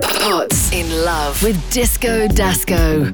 POTZ in love with Disco Dasco.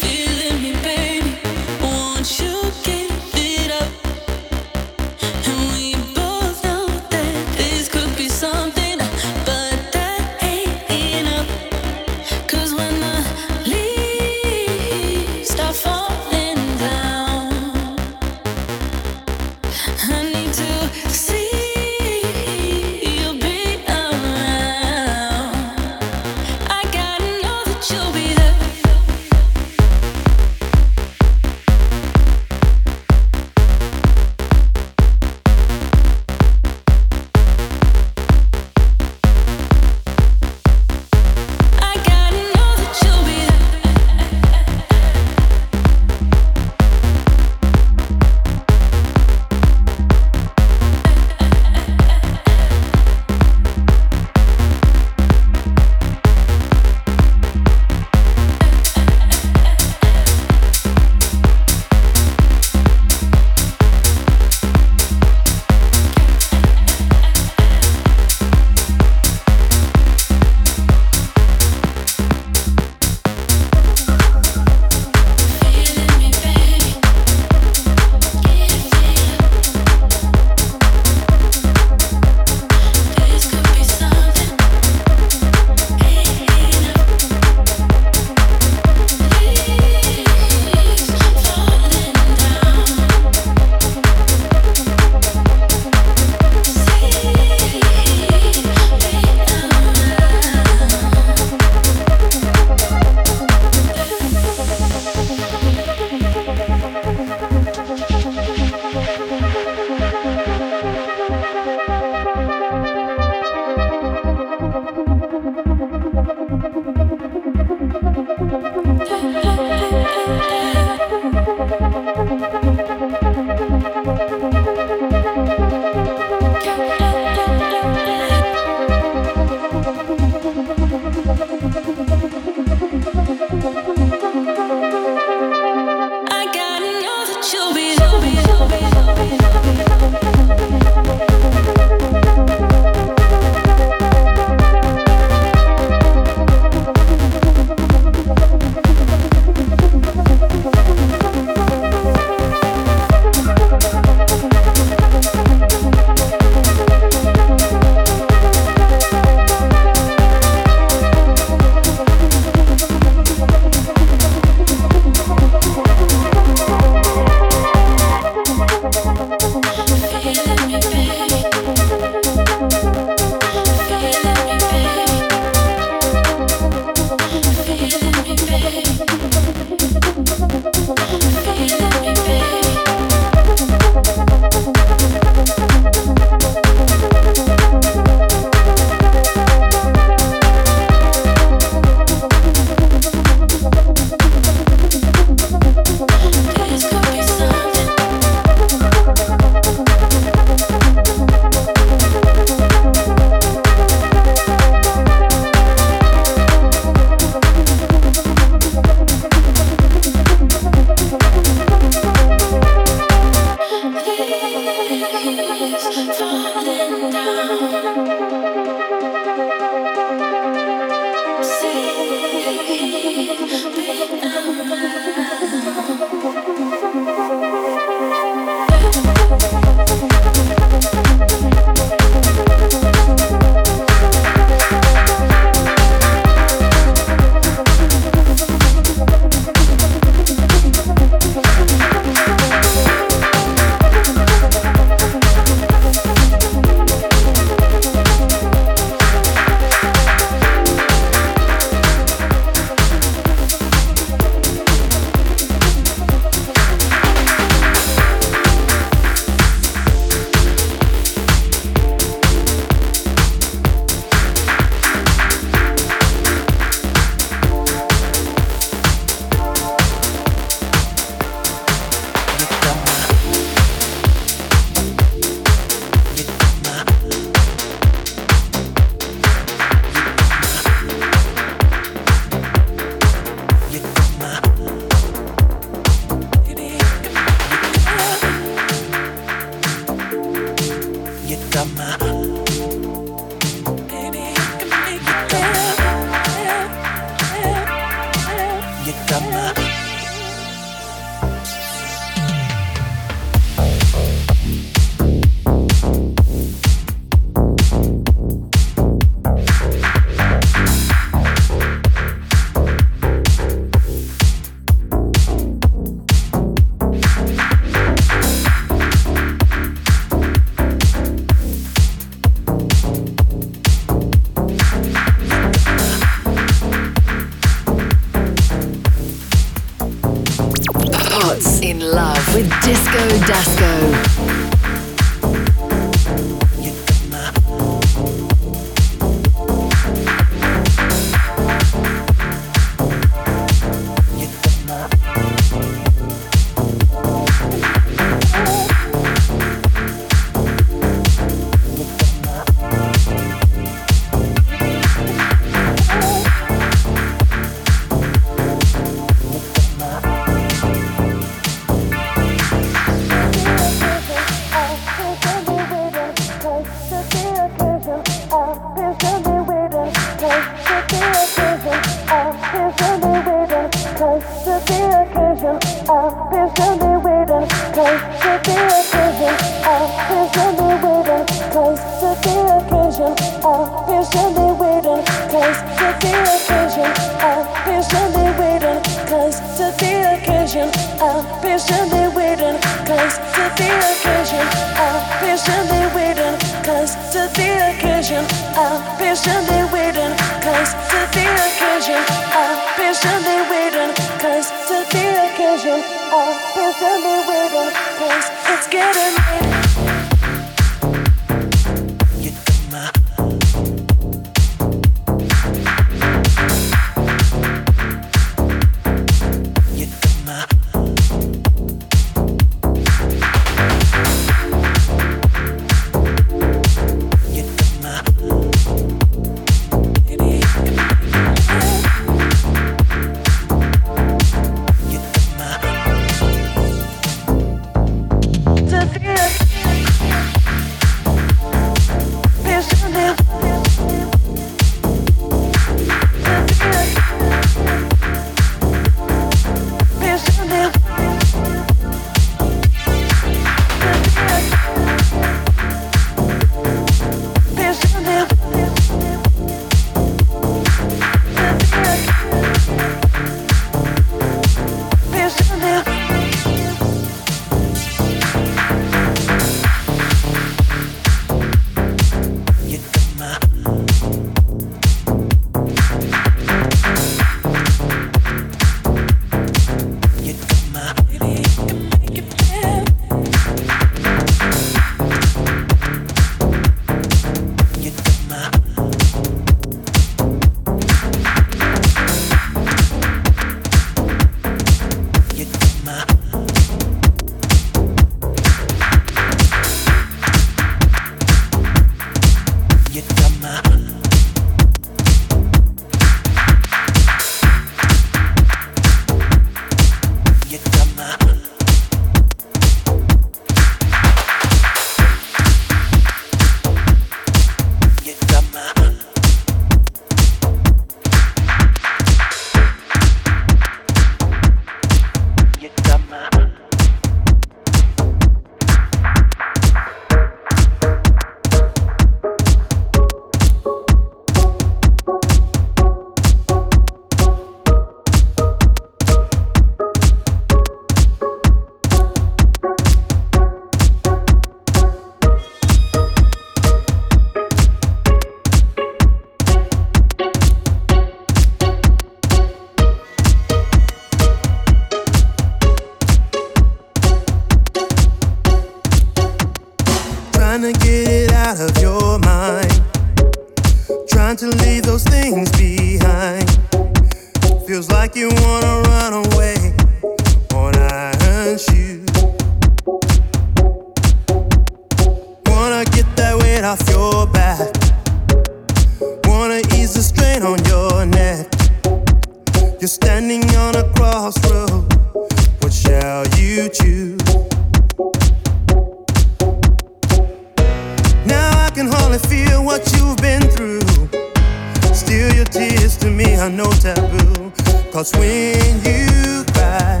when you cry,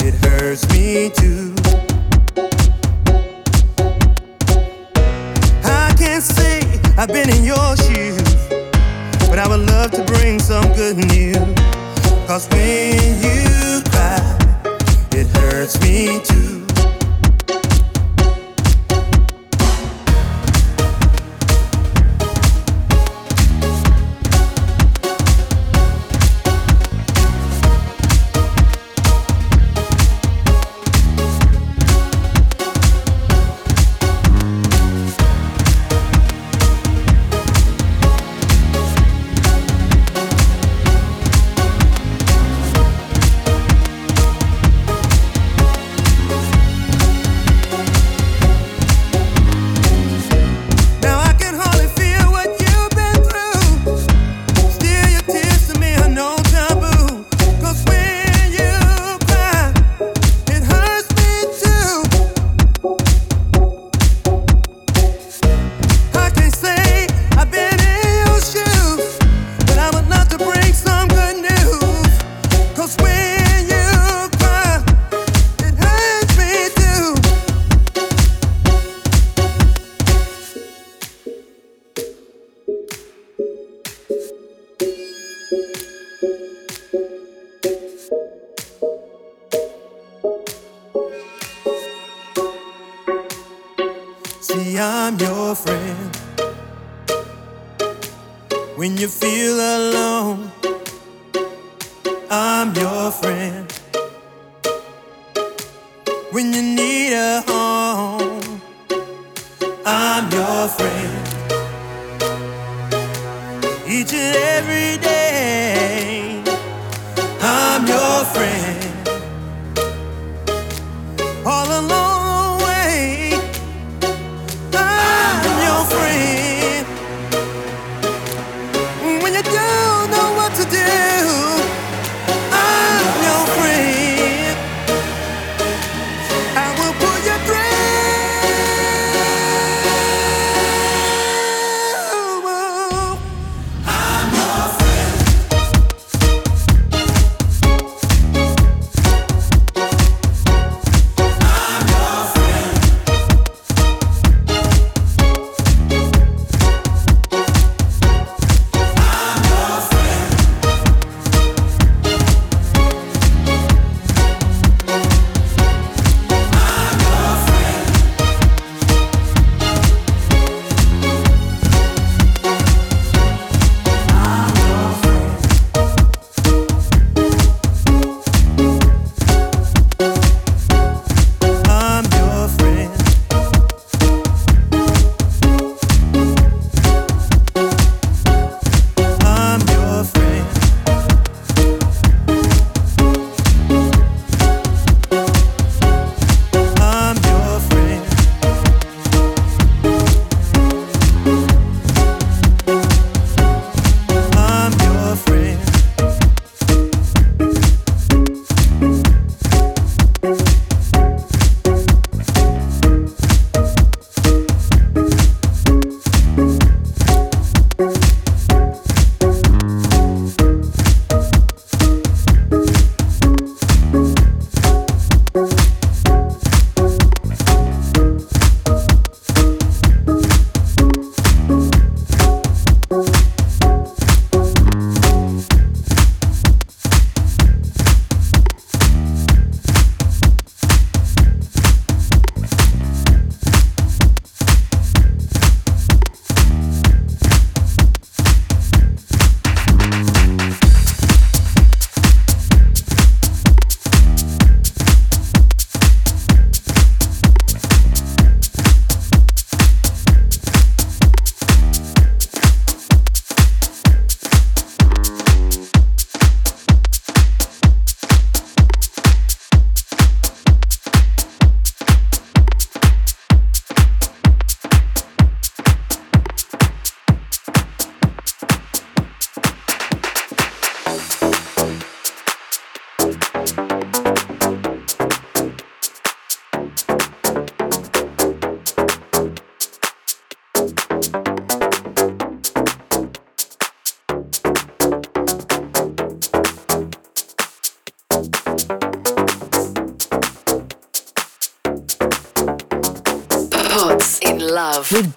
it hurts me too. I can't say I've been in your shoes, but I would love to bring some good. Cause when you cry, it hurts me too.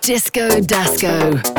Disco Dasco.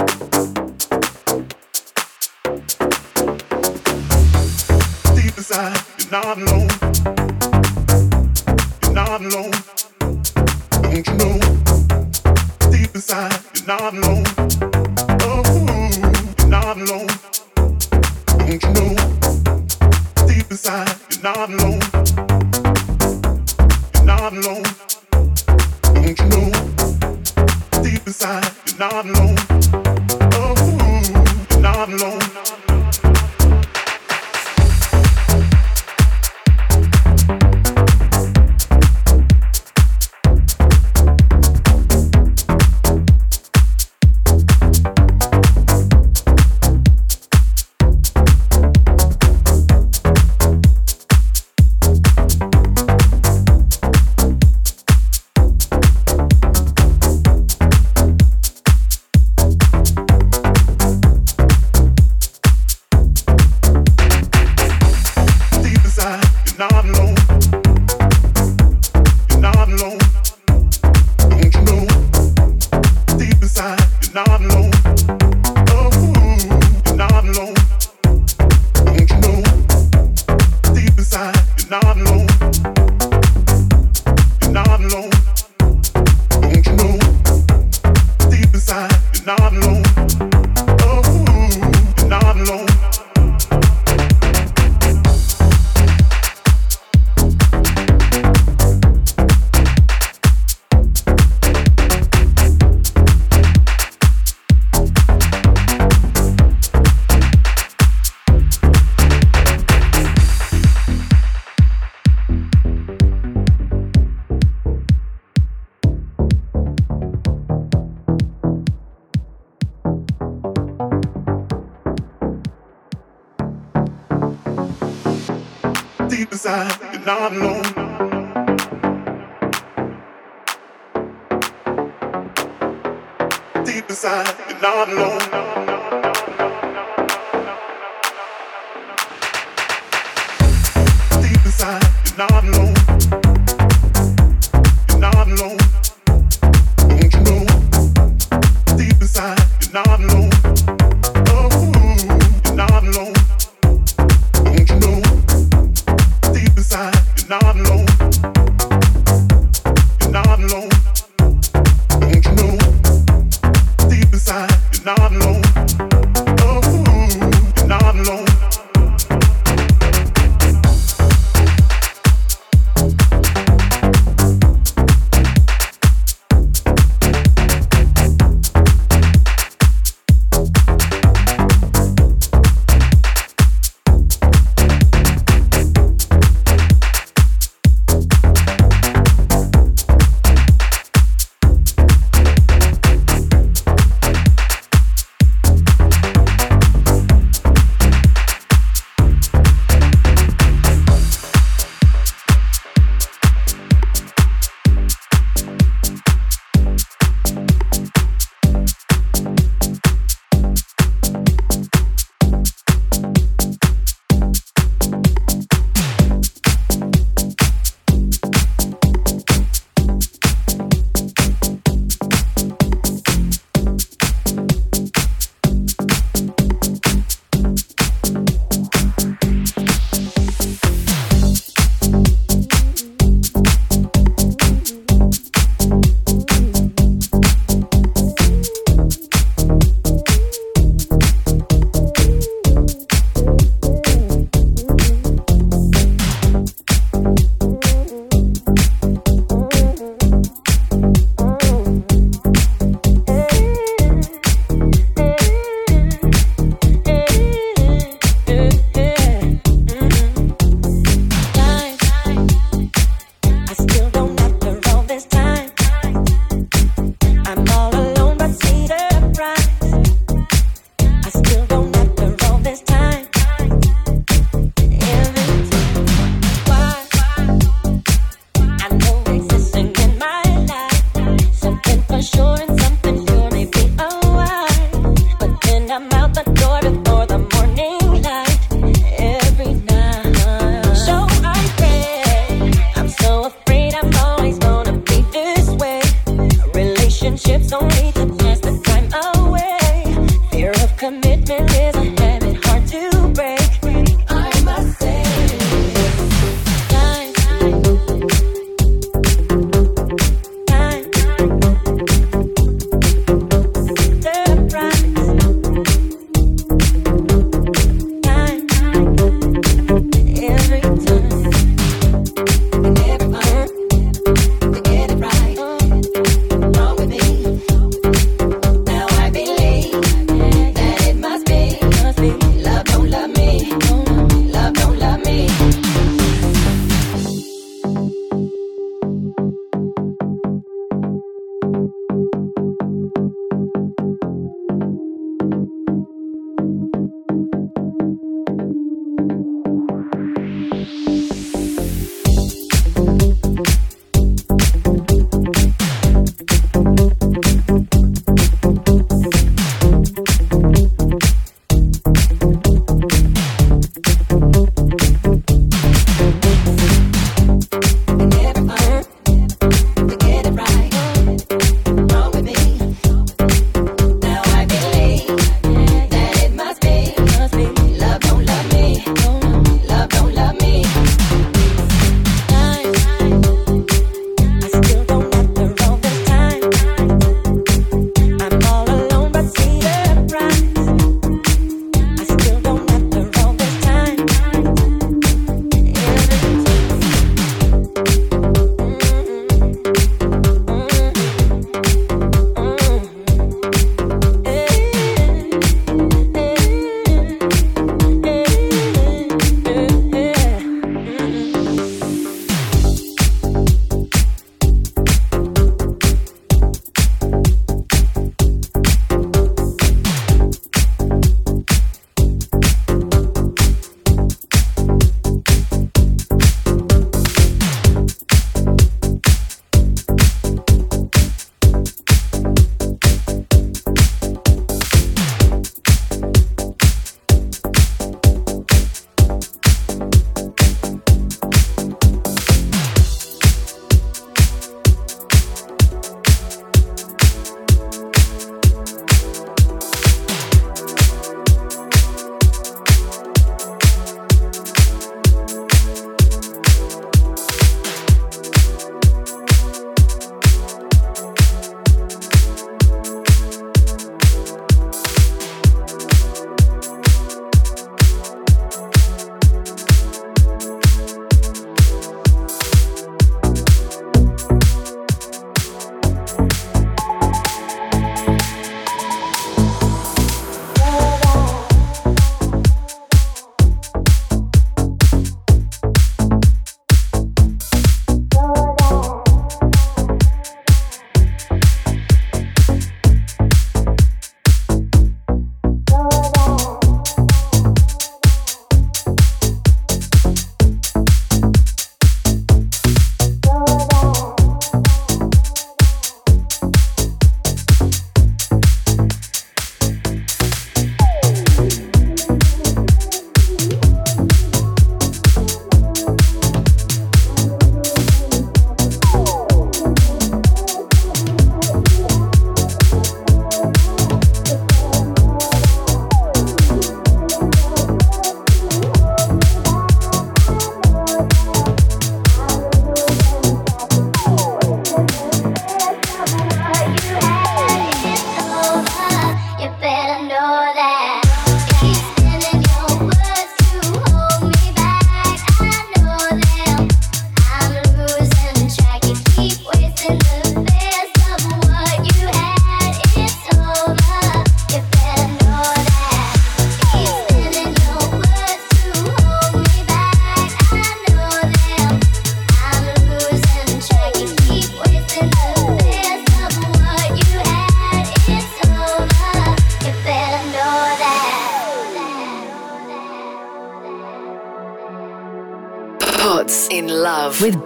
I know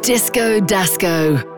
Disco Dasco.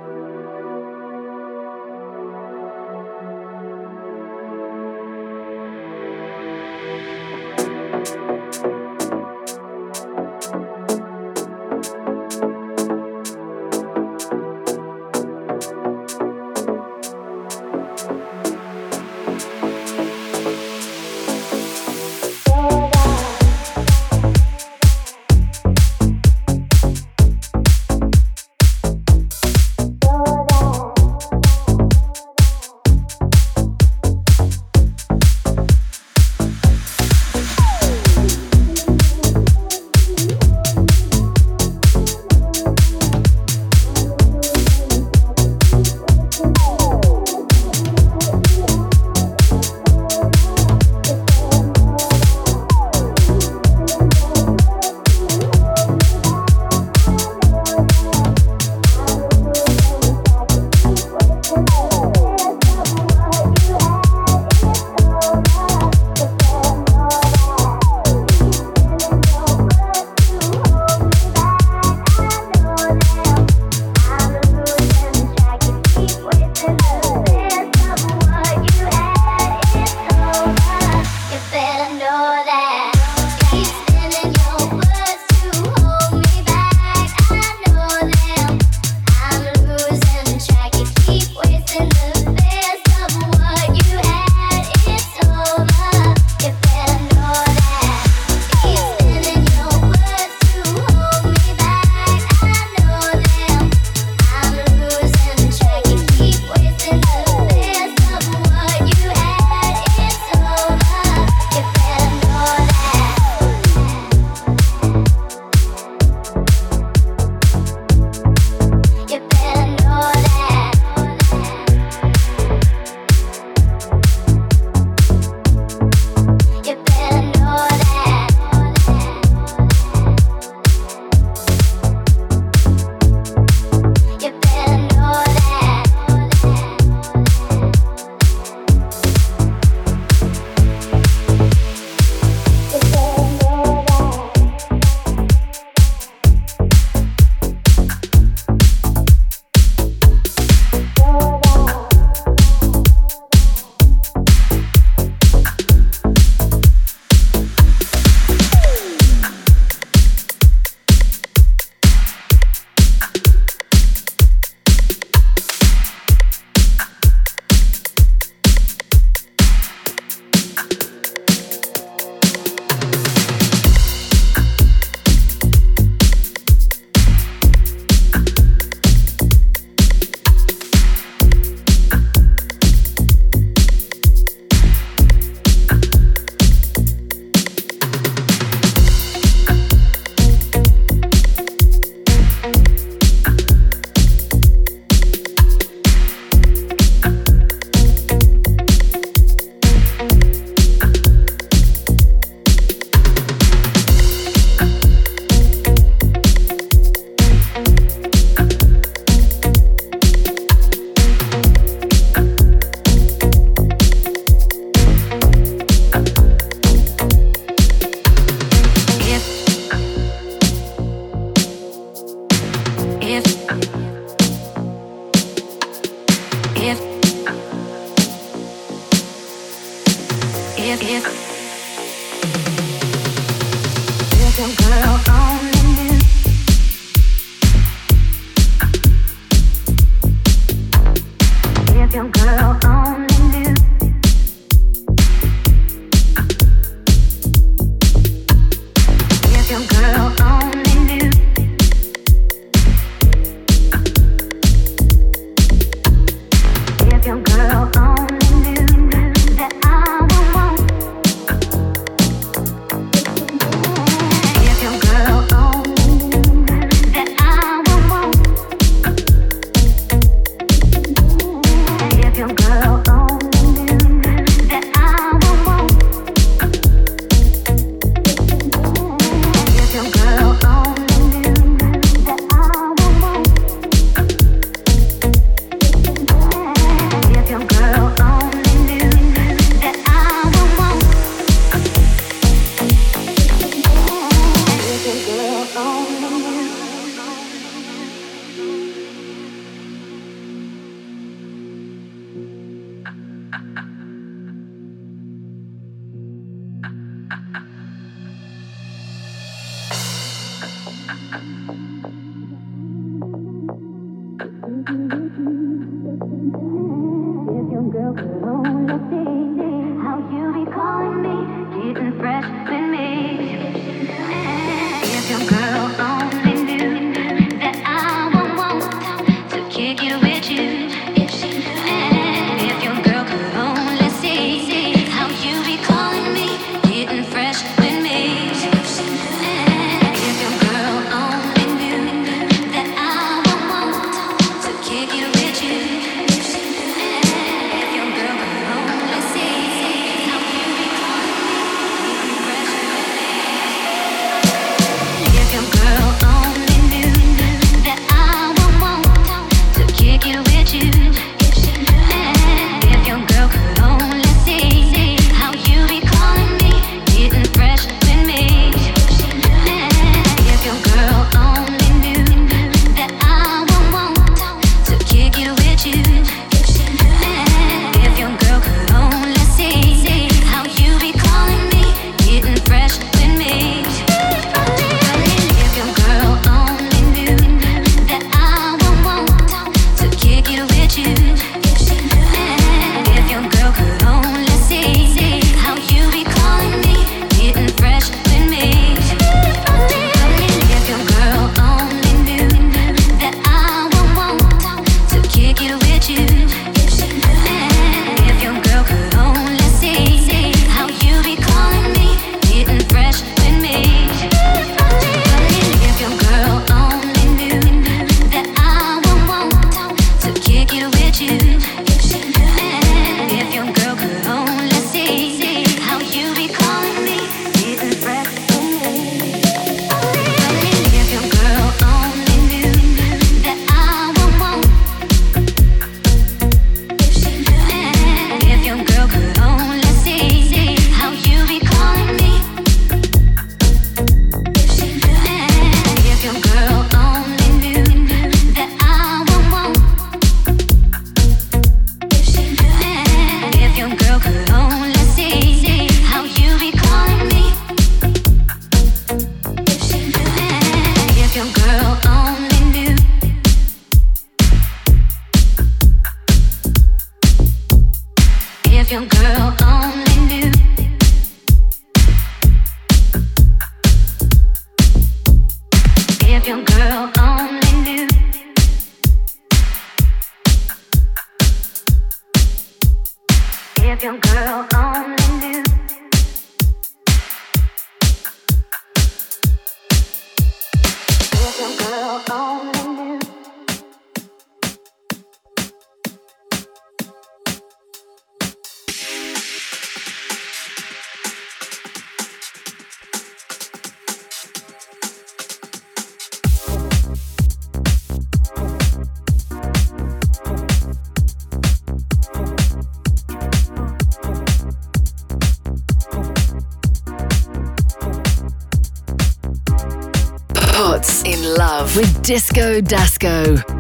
Disco Dasco.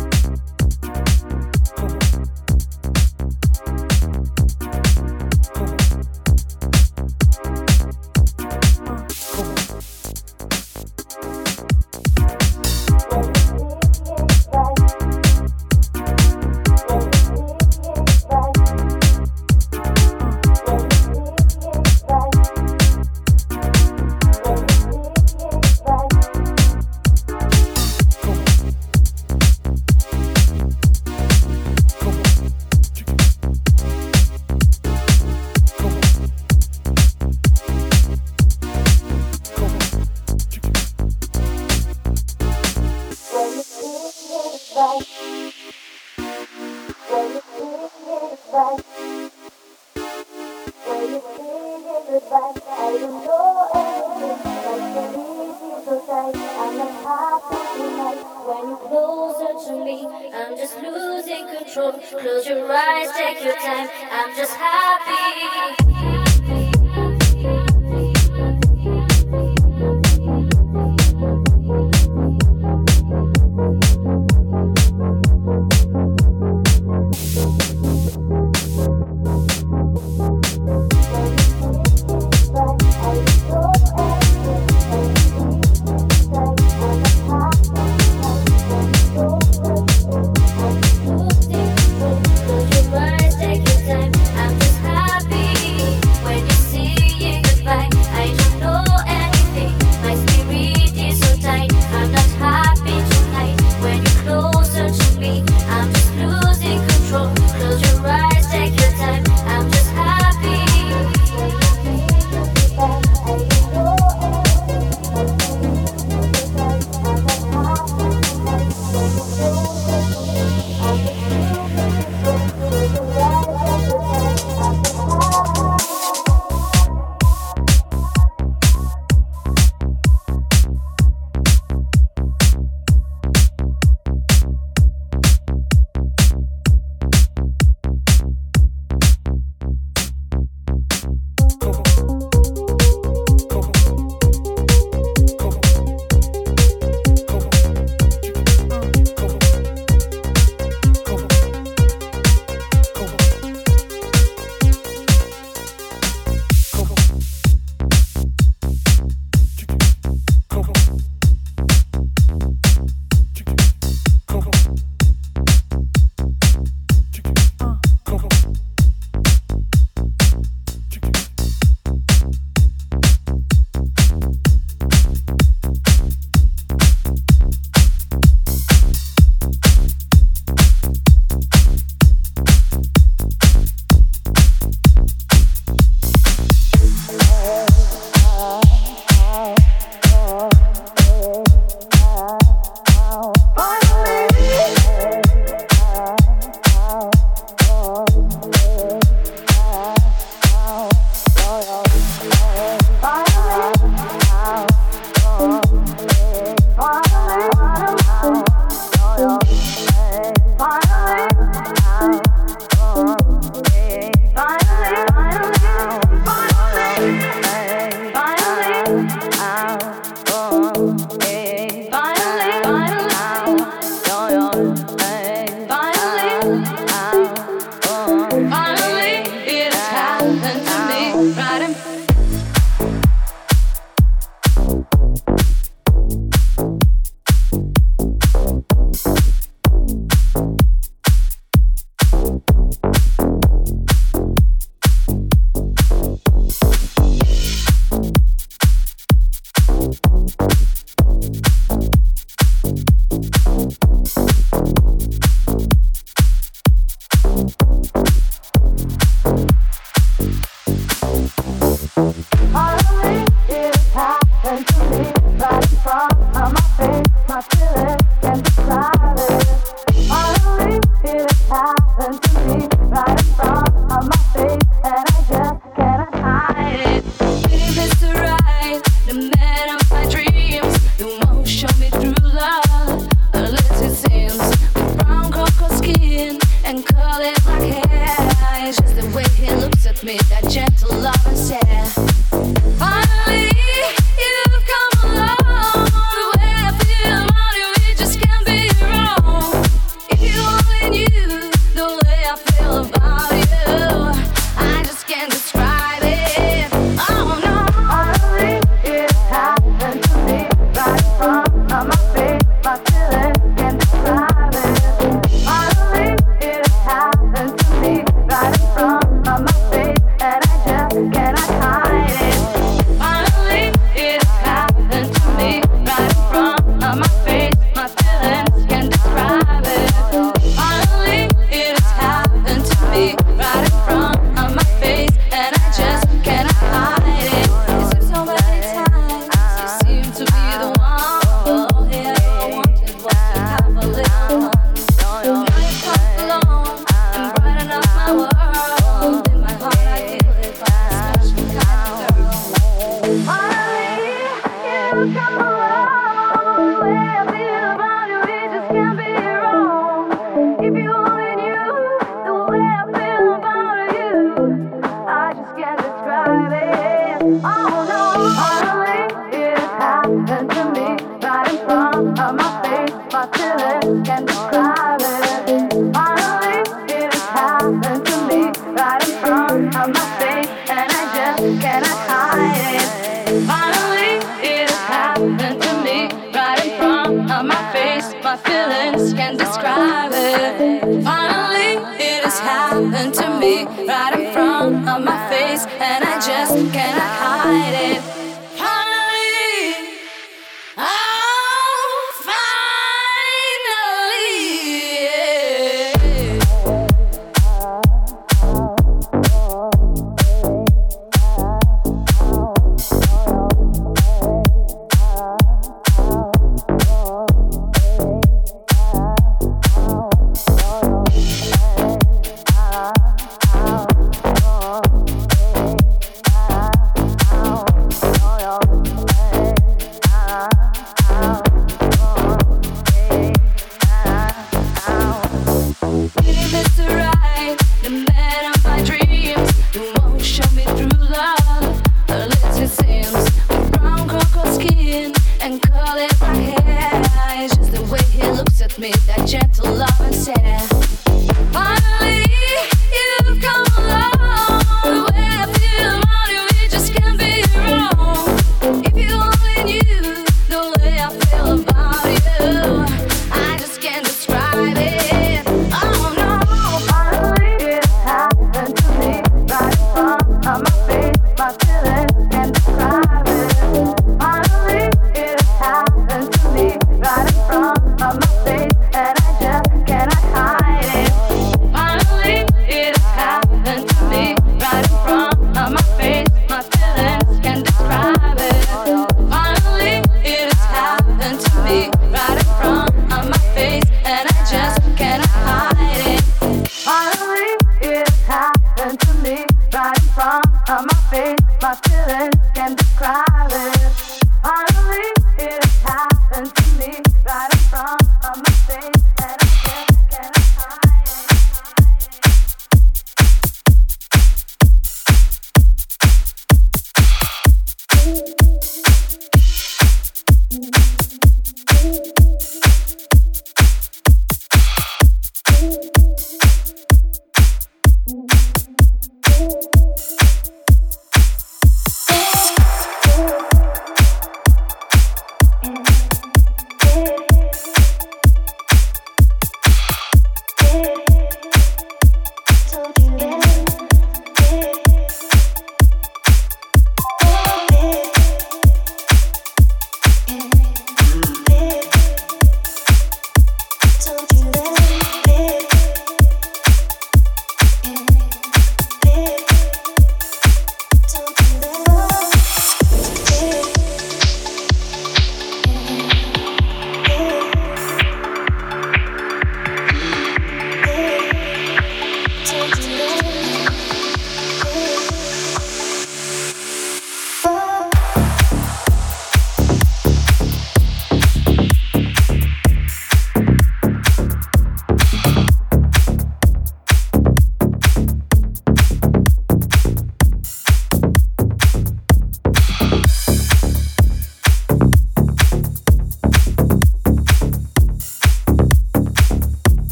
Oh, Baby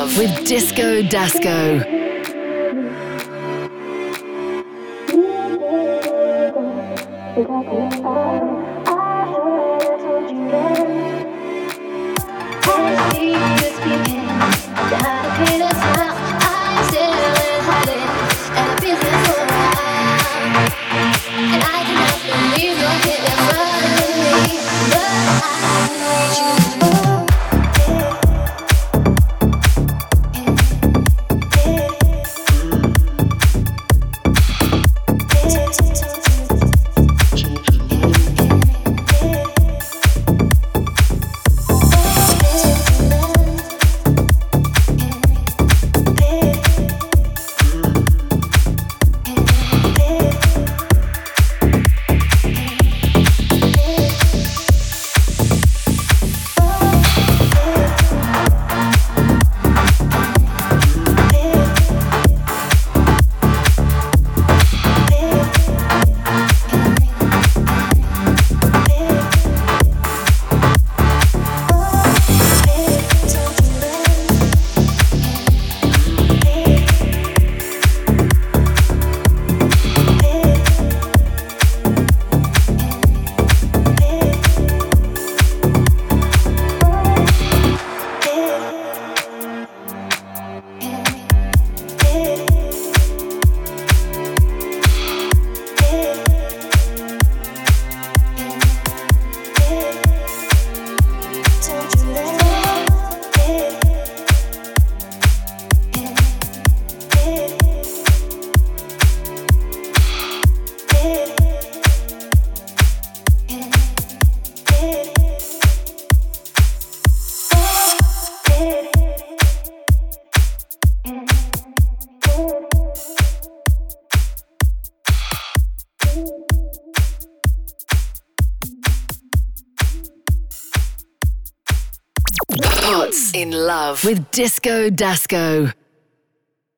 love with Disco Dasco. With Disco Dasco.